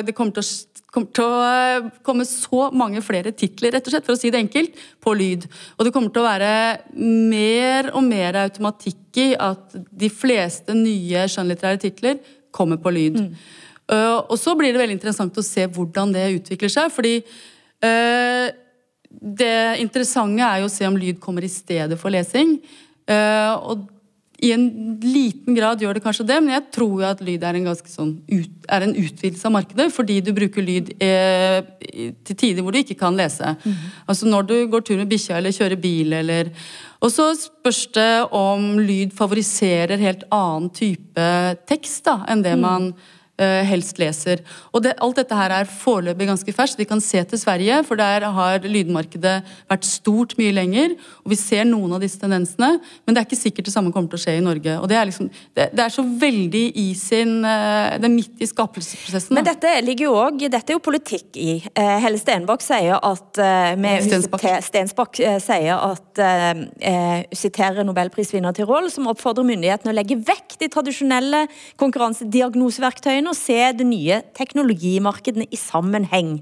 Det kommer til å kommer til å eh, komme så mange flere titler, rett og slett, for å si det enkelt, på lyd. Og det kommer til å være mer og mer automatikk i at de fleste nye skjønnlitterære titler kommer på lyd. Eh, og så blir det veldig interessant å se hvordan det utvikler seg, fordi uh, det interessante er jo å se om lyd kommer i stedet for lesing. Uh, og i en liten grad gjør det kanskje det, men jeg tror jo at lyd er en sånn er en utvidelse av markedet, fordi du bruker lyd eh, til tider hvor du ikke kan lese. Altså når du går tur med bikkja eller kjører bil eller Og så spørs det om lyd favoriserer helt annen type tekst da, enn det man eh, helst leser. Og det, alt dette her er foreløpig ganske ferskt. Vi kan se til Sverige, for der har lydmarkedet vært stort mye lenger. Og vi ser noen av disse tendensene, men det er ikke sikkert det samme kommer til å skje i Norge. Og det er, liksom, det, det er så veldig i sin eh, Det er midt i skapelsesprosessen. Men dette ligger jo også, dette er jo politikk i. Eh, Helle Stenbakk sier at eh, med, Stensbakk. Stensbakk eh, sier at eh, eh, siterer nobelprisvinner Tirol, som oppfordrer myndighetene å legge vekk de tradisjonelle konkurransediagnoseverktøyene og se de nye teknologimarkedene i sammenheng.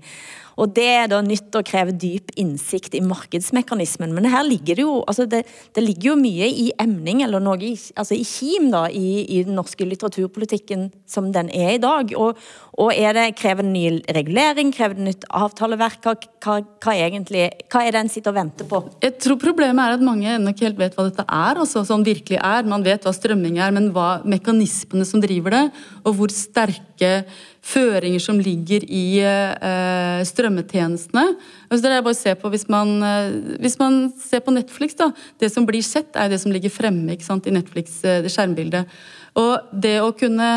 Og Det er da nytt å kreve dyp innsikt i markedsmekanismen. Men her ligger det jo altså det, det ligger jo mye i emning, eller noe i, altså i kim, da, i, i den norske litteraturpolitikken som den er i dag. Og, og er det, krever det ny regulering, krever det nytt avtaleverk? Hva, hva, hva, egentlig, hva er det en sitter og venter på? Jeg tror problemet er at mange ennå ikke helt vet hva dette er. altså sånn virkelig er. Man vet hva strømming er, men hva mekanismene som driver det, og hvor sterke føringer som ligger i eh, strømmetjenestene. Altså det er bare å se på hvis man, eh, hvis man ser på Netflix, da. Det som blir sett, er det som ligger fremme sant, i Netflix, eh. Og det å kunne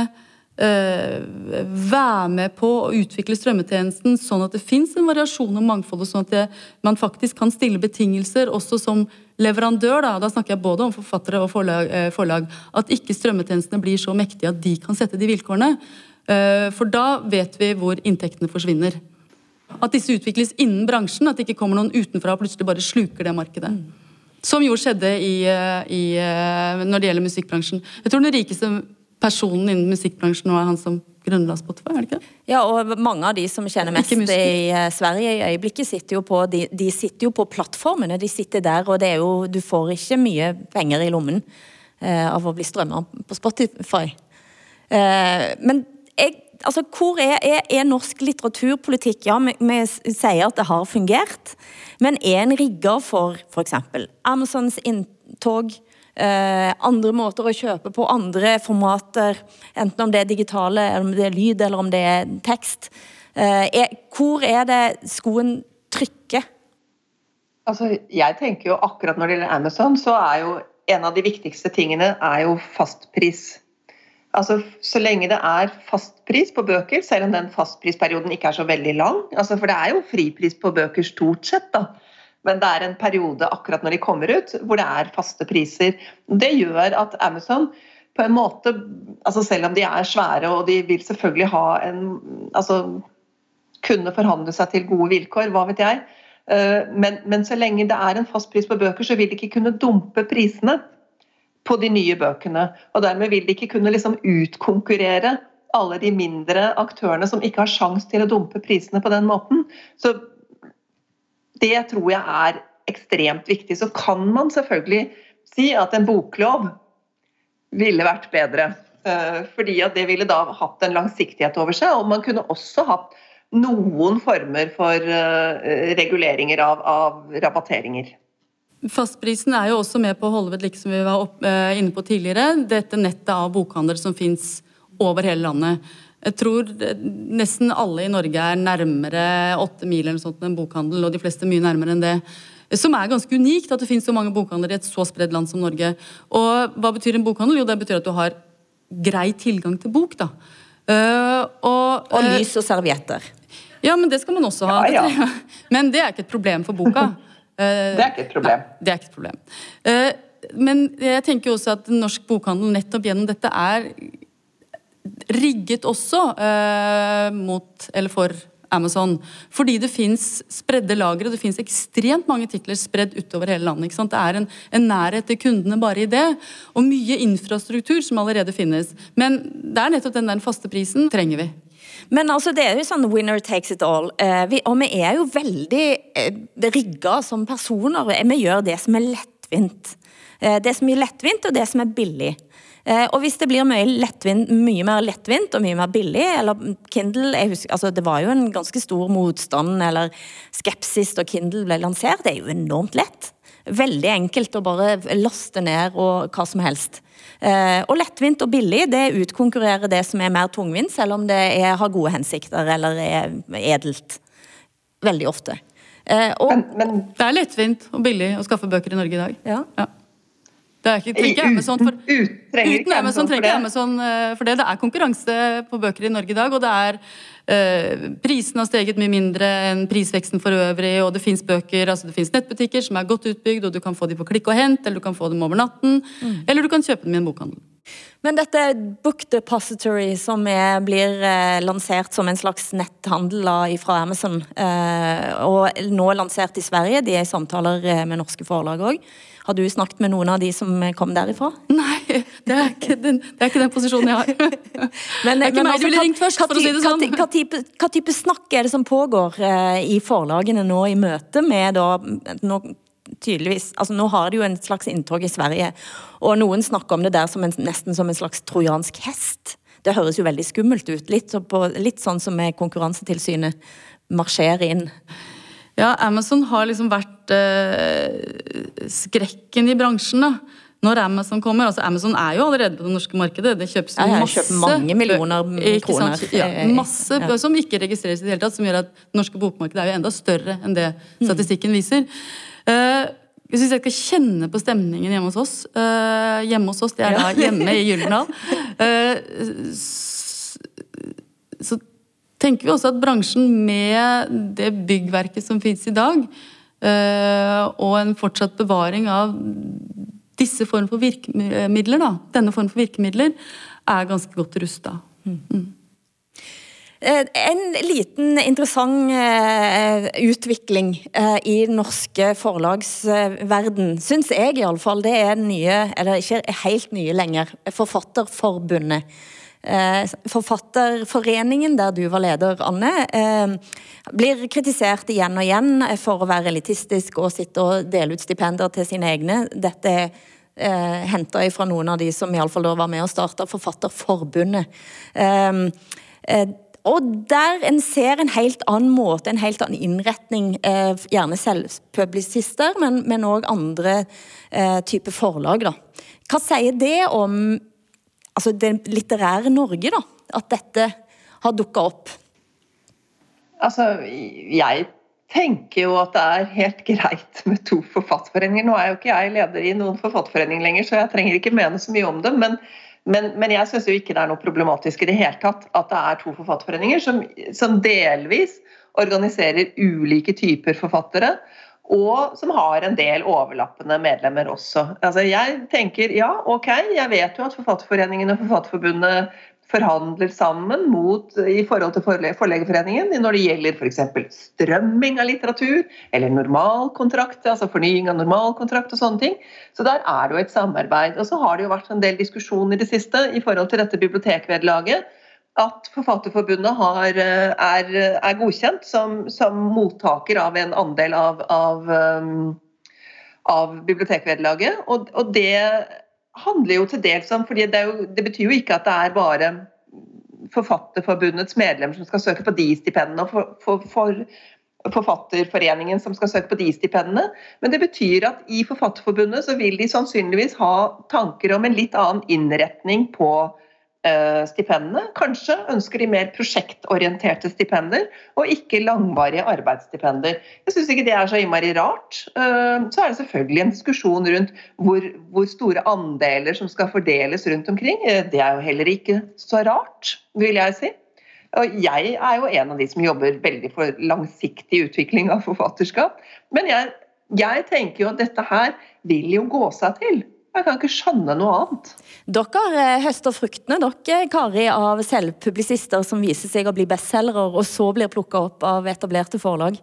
være med på å utvikle strømmetjenesten sånn at det fins en variasjon og mangfold, og sånn at det, man faktisk kan stille betingelser også som leverandør, da, da snakker jeg både om forfattere og forlag, eh, forlag, at ikke strømmetjenestene blir så mektige at de kan sette de vilkårene. Eh, For da vet vi hvor inntektene forsvinner. At disse utvikles innen bransjen, at det ikke kommer noen utenfra og plutselig bare sluker det markedet. Som jo skjedde i, eh, i, eh, når det gjelder musikkbransjen. Jeg tror den rikeste personen innen musikkbransjen nå er han som grunnla Spotify, er det ikke det? Ja, og mange av de som tjener mest i eh, Sverige i øyeblikket, sitter jo på, de, de sitter jo på plattformene. De sitter der, og det er jo, du får ikke mye penger i lommen eh, av å bli strømmer på Spotify. Eh, men jeg, altså, hvor er, er, er norsk litteraturpolitikk? Ja, vi, vi sier at det har fungert, men er en rigger for f.eks. Amazons inntog? Eh, andre måter å kjøpe på, andre formater, enten om det er digitale, eller om det er lyd, eller om det er tekst. Eh, hvor er det skoen trykker? Altså, jeg tenker jo akkurat når det gjelder Amazon, så er jo en av de viktigste tingene er jo fastpris. Altså, Så lenge det er fastpris på bøker, selv om den fastprisperioden ikke er så veldig lang altså, For det er jo fripris på bøker stort sett, da. Men det er en periode akkurat når de kommer ut, hvor det er faste priser. Det gjør at Amazon på en måte altså Selv om de er svære og de vil selvfølgelig ha en altså kunne forhandle seg til gode vilkår, hva vet jeg. Eh, men, men, så lenge det er en fast pris på bøker, så vil de ikke kunne dumpe prisene på de nye bøkene. Og dermed vil de ikke kunne liksom utkonkurrere alle de mindre aktørene som ikke har sjanse til å dumpe prisene på den måten. Så det tror jeg er ekstremt viktig. Så kan man selvfølgelig si at en boklov ville vært bedre. Eh, fordi at det ville da hatt en langsiktighet over seg, og man kunne også hatt noen former for eh, reguleringer av, av rabatteringer. Fastprisen er jo også med på å holde ved like som vi var opp, eh, inne på tidligere, dette nettet av bokhandler som fins over hele landet. Jeg tror nesten alle i Norge er nærmere åtte mil eller sånt en bokhandel, og de fleste mye nærmere enn det. Som er ganske unikt, at det finnes så mange bokhandler i et så spredd land som Norge. Og hva betyr en bokhandel? Jo, det betyr at du har grei tilgang til bok. da. Uh, og, og, lys og servietter. Ja, men det skal man også ha. Ja, ja. [LAUGHS] Men det er ikke et problem for boka. Uh, [LAUGHS] det er ikke et problem. Nei, det er ikke et problem. Uh, men jeg tenker også at norsk bokhandel nettopp gjennom dette er rigget også mot, eller for Amazon. Fordi det fins spredde lagre, det fins ekstremt mange titler spredd utover hele landet. Det er en, en, nærhet til kundene bare i det. Og mye infrastruktur som allerede finnes. Men det er nettopp den der faste prisen trenger vi. Men altså, det er jo sånn winner takes it all. Eh, vi, og vi er jo veldig eh, rigga som personer. Vi gjør det som er lettvint. Eh, det som er lettvint, og det som er billig. Eh, og hvis det blir mye, lettvint, mye, mer lettvint og mye mer billig, eller Kindle husker, altså Det var jo en ganske stor motstand eller skepsis da Kindle ble lansert. Det er jo enormt lett. Veldig enkelt å bare laste ned og hva som helst. Eh, og lettvint og billig det utkonkurrerer det som er mer tungvint, selv om det er, har gode hensikter eller er edelt. Veldig ofte. Eh, og, men, men, det er lettvint og billig å skaffe bøker i Norge i dag. Ja. ja. Det er ikke, trenger Amazon for, ut, trenger uten Amazon, trenger ikke Amazon eh, for det. Det er konkurranse på bøker i Norge i dag, og det er eh, Prisene har steget mye mindre enn prisveksten for øvrig, og det fins bøker, altså det fins nettbutikker som er godt utbygd, og du kan få dem på klikk og hent, eller du kan få dem over natten, mm. eller du kan kjøpe dem i en bokhandel. Men dette Book Depository, som er, blir eh, lansert som en slags netthandel fra Amazon, eh, og nå lansert i Sverige, de er i samtaler eh, med norske forlag òg. Har du snakket med noen av de som kom derifra? [LAUGHS] Nei, det er ikke den, er ikke den posisjonen jeg har. [LAUGHS] men, det er ikke meg du ville ringt først, for å si det sånn. Hva, type, type snakk er det som pågår eh, i forlagene nå i møte med da nå, tydeligvis, altså Nå har de jo en slags inntog i Sverige, og noen snakker om det der som en, nesten som en slags trojansk hest. Det høres jo veldig skummelt ut. Litt, på, litt sånn som med Konkurransetilsynet marsjerer inn. Ja, Amazon har liksom vært eh, skrekken i bransjen. da. Når Amazon kommer, altså Amazon er jo allerede på det norske markedet. Det kjøpes ja, masse mange millioner kroner. Ja, masse ja. som ikke registreres i det hele tatt, som gjør at det norske bokmarkedet er jo enda større enn det mm. statistikken viser. Uh, hvis jeg skal kjenne på stemningen hjemme hos oss uh, Hjemme hos oss, det er da [LAUGHS] hjemme i Gyldendal. Uh, så tenker vi også at bransjen med det byggverket som fins i dag, eh, og en fortsatt bevaring av disse form for virkemidler, da, denne form for virkemidler, er ganske godt rusta. Mm. mm. Eh, en liten interessant eh, utvikling i norske forlagsverden, syns jeg iallfall, det er nye, eller ikke helt nye lenger, Forfatterforbundet. Eh, forfatterforeningen, der du var leder, Anne, eh, blir kritisert igjen og igjen for å være elitistisk og sitte og dele ut stipender til sine egne. Dette er eh, henta fra noen av de som iallfall da var med og starta Forfatterforbundet. Eh, og der en ser en helt annen måte, en helt annen innretning. Eh, gjerne selvpublisister, men òg andre typer forlag. Da. Hva sier det om altså det litterære Norge, da? At dette har dukka opp? Altså, jeg tenker jo at det er helt greit med to forfatterforeninger. Nå er jo ikke jeg leder i noen forfatterforening lenger, så jeg trenger ikke mene så mye om det. Men, men, men jeg syns jo ikke det er noe problematisk i det hele tatt at det er to forfatterforeninger som, som delvis organiserer ulike typer forfattere og som har en del overlappende medlemmer også. Altså jeg tenker ja, ok, jeg vet jo at Forfatterforeningen og Forfatterforbundet forhandler sammen mot, i forhold til Forleggerforeningen når det gjelder f.eks. strømming av litteratur, eller normalkontrakt, altså fornying av normalkontrakt og sånne ting. Så der er det jo et samarbeid. Og så har det jo vært en del diskusjoner i det siste i forhold til dette bibliotekvederlaget. At Forfatterforbundet har, er, er, godkjent som, som, mottaker av en andel av, av, um, av bibliotekvederlaget. Og, og det handler jo til dels om fordi det, det, betyr jo ikke at det er bare Forfatterforbundets medlemmer som skal søke på de stipendene, og for, for, for Forfatterforeningen som skal søke på de stipendene. Men det betyr at i Forfatterforbundet så vil de sannsynligvis ha tanker om en litt annen innretning på Eh, stipendene. Kanskje ønsker de mer prosjektorienterte stipender, og ikke langvarige arbeidsstipender. Jeg syns ikke det er så innmari rart. Eh, så er det selvfølgelig en diskusjon rundt hvor, hvor, store andeler som skal fordeles rundt omkring. Eh, det er jo heller ikke så rart, vil jeg si. Og jeg er jo en av de som jobber veldig for langsiktig utvikling av forfatterskap. Men jeg, jeg tenker jo at dette her vil jo gå seg til. Jeg kan ikke skjønne noe annet. Dere eh, høster fruktene, dere, Kari, av selvpublisister som viser seg å bli bestselgere, og så blir plukka opp av etablerte forlag.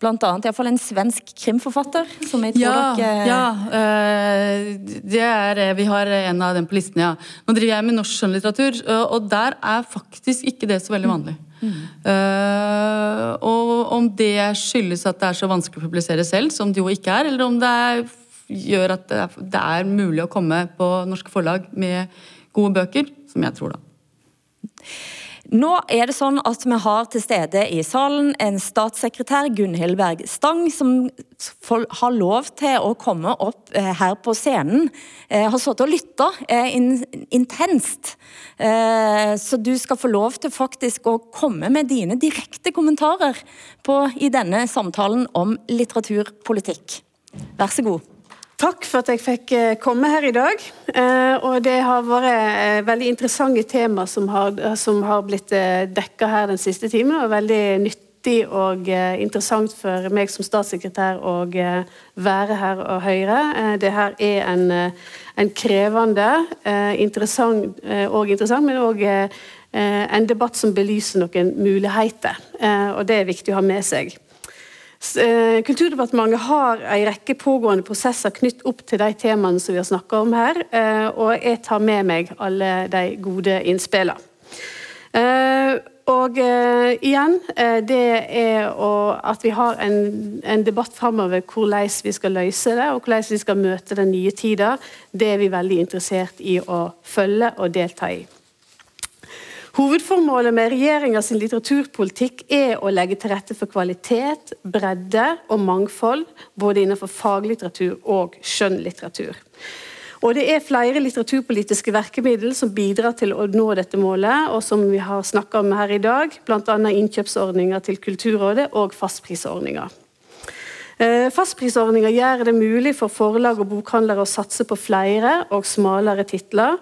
Blant annet iallfall en svensk krimforfatter. som jeg tror ja, dere... Ja, uh, det er, vi har en av dem på listen, ja. Nå driver jeg med norsk skjønnlitteratur, og der er faktisk ikke det så veldig vanlig. Mm. Uh, og om det skyldes at det er så vanskelig å publisere selv, som det jo ikke er, eller om det er gjør at det er mulig å komme på norske forlag med gode bøker, som jeg tror, da. Nå er det sånn at vi har til stede i salen en statssekretær, Gunhild Berg Stang, som har lov til å komme opp eh, her på scenen. Eh, har sittet og lytta eh, intenst. Så du skal få lov til faktisk å komme med dine direkte kommentarer på, i denne samtalen om litteraturpolitikk. Vær så god. Takk for at jeg fikk eh, komme her i dag. Eh, og det har vært eh, veldig interessante tema som har, som har blitt dekka her den siste timen. og veldig nyttig og interessant for meg som statssekretær å være her og høre. Det her er en, en krevende interessant, og interessant, men òg en debatt som belyser noen muligheter. Og det er viktig å ha med seg. Eh, Kulturdepartementet har en rekke pågående prosesser knytt opp til de temaene som vi har snakka om her, eh, og jeg tar med meg alle de gode innspillene. Eh, og igjen, det er at vi har en, en debatt framover hvordan vi skal løse det, og hvordan vi skal møte den nye tida. Det er vi veldig interessert i å følge og delta i. Hovedformålet med regjeringas litteraturpolitikk er å legge til rette for kvalitet, bredde og mangfold, både innenfor faglitteratur og skjønnlitteratur. Og Det er flere litteraturpolitiske virkemidler som bidrar til å nå dette målet, og som vi har snakka om her i dag, bl.a. innkjøpsordninger til Kulturrådet og fastprisordninger. Eh, fastprisordninger gjør det mulig for forlag og bokhandlere å satse på flere og smalere titler,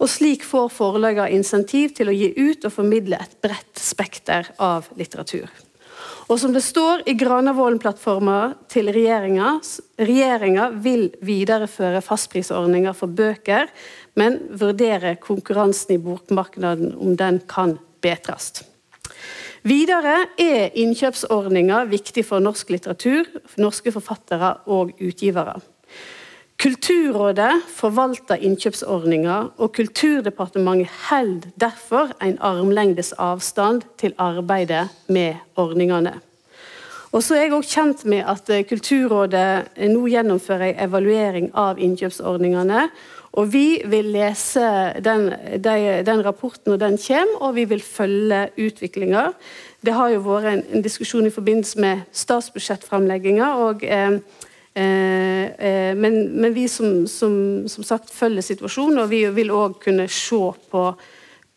og slik får forlegger insentiv til å gi ut og formidle et bredt spekter av litteratur. Og som det står i Granavolden-plattforma til regjeringa, regjeringa vil videreføre fastprisordninger for bøker, men vurdere konkurransen i bokmarkedet om den kan bedres. Videre er innkjøpsordninga viktig for norsk litteratur, for norske forfattere og utgivere. Kulturrådet forvalter innkjøpsordninga, og Kulturdepartementet holder derfor en armlengdes avstand til arbeidet med ordningene. Og så er jeg også kjent med at eh, Kulturrådet nå gjennomfører en evaluering av innkjøpsordningene. og Vi vil lese den, den rapporten når den kommer, og vi vil følge utviklinga. Det har jo vært en, diskusjon i forbindelse med statsbudsjettframlegginga. og eh, Eh, eh, men, men, vi som, som, som, sagt følger situasjonen, og vi vil òg kunne se på,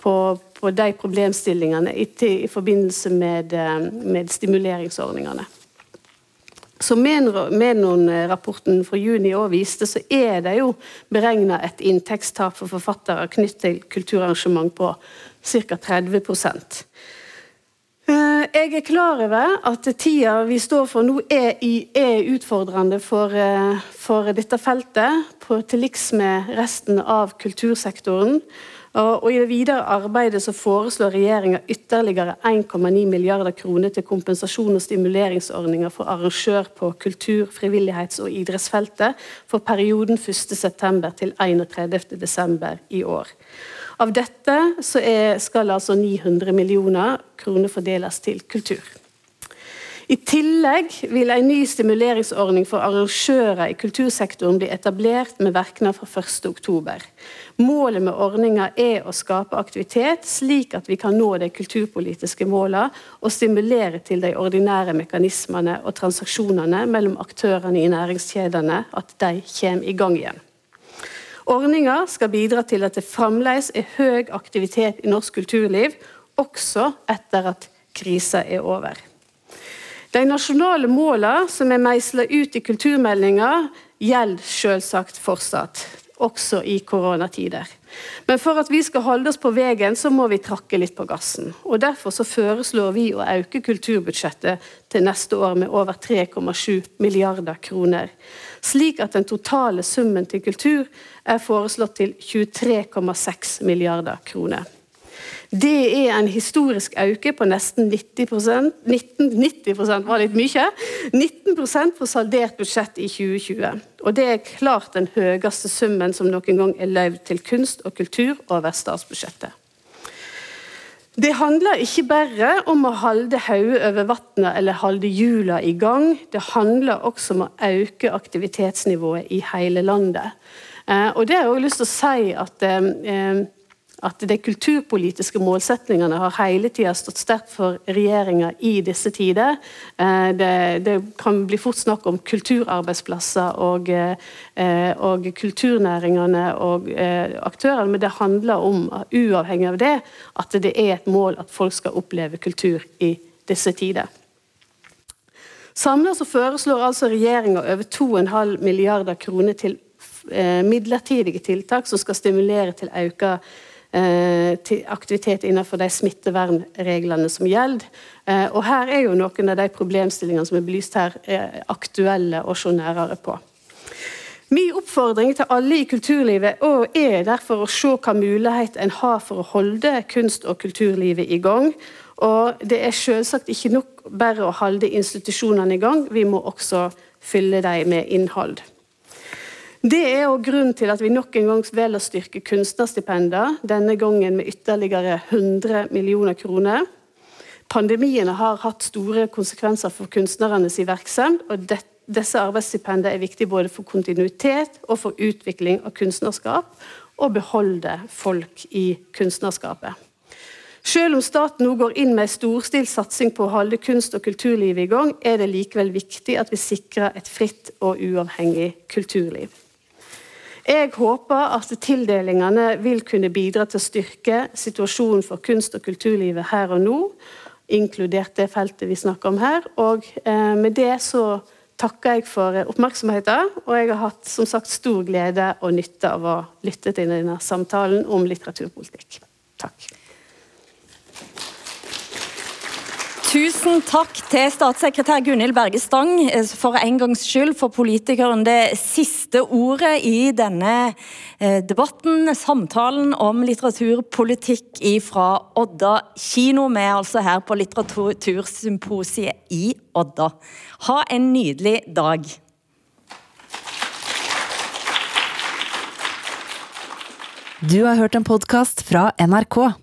på, på de problemstillingene i, i forbindelse med, eh, med, stimuleringsordningene. Som Menon-rapporten fra juni år viste, så er det jo beregna et inntektstap for forfattere knyttet til kulturarrangement på ca. 30 Eh, jeg er klar over at tida vi står for nå er, er utfordrende for, eh, for, dette feltet, på, til liks med resten av kultursektoren. Og I det videre arbeidet så foreslår regjeringa ytterligere 1,9 milliarder kroner til kompensasjon og stimuleringsordninger for arrangør på kultur-, frivillighets- og idrettsfeltet for perioden 1.9. til 31.12. i år. Av dette er, skal altså 900 millioner kroner fordeles til kultur. I tillegg vil en ny stimuleringsordning for arrangører i kultursektoren bli etablert med virkninger fra 1.10. Målet med ordninga er å skape aktivitet, slik at vi kan nå de kulturpolitiske målene og stimulere til de ordinære mekanismene og transaksjonene mellom aktørene i næringskjedene, at de kommer i gang igjen. Ordninga skal bidra til at det fremdeles er høy aktivitet i norsk kulturliv, også etter at krisa er over. De nasjonale målene som er meisla ut i kulturmeldinga, gjelder selvsagt fortsatt, også i koronatider. Men for at vi skal holde oss på veien, så må vi trakke litt på gassen. Og Derfor så foreslår vi å øke kulturbudsjettet til neste år med over 3,7 milliarder kroner slik at den totale summen til kultur er foreslått til 23,6 milliarder kroner. Det er en historisk økning på nesten 90 19, 90% var litt mye. 19% på saldert budsjett i 2020. Og det er klart den høyeste summen som noen gang er løyvd til kunst og kultur over statsbudsjettet. Det handler ikke bare om å holde hodet over vannet eller holde hjula i gang. Det handler også om å øke aktivitetsnivået i hele landet. Eh, og det har jeg også lyst til å si at eh, at de kulturpolitiske målsetningene har hele tida stått sterkt for regjeringa i disse tider. Eh, det, det, kan bli fort snakk om kulturarbeidsplasser og, eh, og kulturnæringene og eh, aktørene, men det handler om, uavhengig av det, at det er et mål at folk skal oppleve kultur i disse tider. Samlet så foreslår altså regjeringa over 2,5 milliarder kroner til midlertidige tiltak som skal stimulere til økt aktivitet innenfor de smittevernreglene som gjelder. Eh, og her er jo noen av de problemstillingene som er belyst her, aktuelle å se nærere på. Min oppfordring til alle i kulturlivet er derfor å se hva mulighet en har for å holde kunst- og kulturlivet i gang. Og det er selvsagt ikke nok bare å holde institusjonene i gang, vi må også fylle dem med innhold. Det er også grunnen til at vi nok en gang velger å styrke kunstnerstipender, denne gangen med ytterligere 100 millioner kroner. Pandemiene har hatt store konsekvenser for kunstnernes virksomhet, og det, disse arbeidsstipendene er viktige både for kontinuitet og for utvikling av kunstnerskap, og beholde folk i kunstnerskapet. Selv om staten nå går inn med en storstilt satsing på å holde kunst- og kulturlivet i gang, er det likevel viktig at vi sikrer et fritt og uavhengig kulturliv. Jeg håper at tildelingene vil kunne bidra til å styrke situasjonen for kunst- og kulturlivet her og nå, inkludert det feltet vi snakker om her. Og eh, med det så takker jeg for oppmerksomheten, og jeg har hatt som sagt stor glede og nytte av å lytte til denne samtalen om litteraturpolitikk. Takk. Tusen takk til statssekretær Gunhild Berge Stang eh, for en gangs skyld for politikeren det siste ordet i denne eh, debatten, samtalen om litteraturpolitikk fra Odda kino. Vi er altså her på Litteratursymposiet i Odda. Ha en nydelig dag. Du har hørt en podkast fra NRK.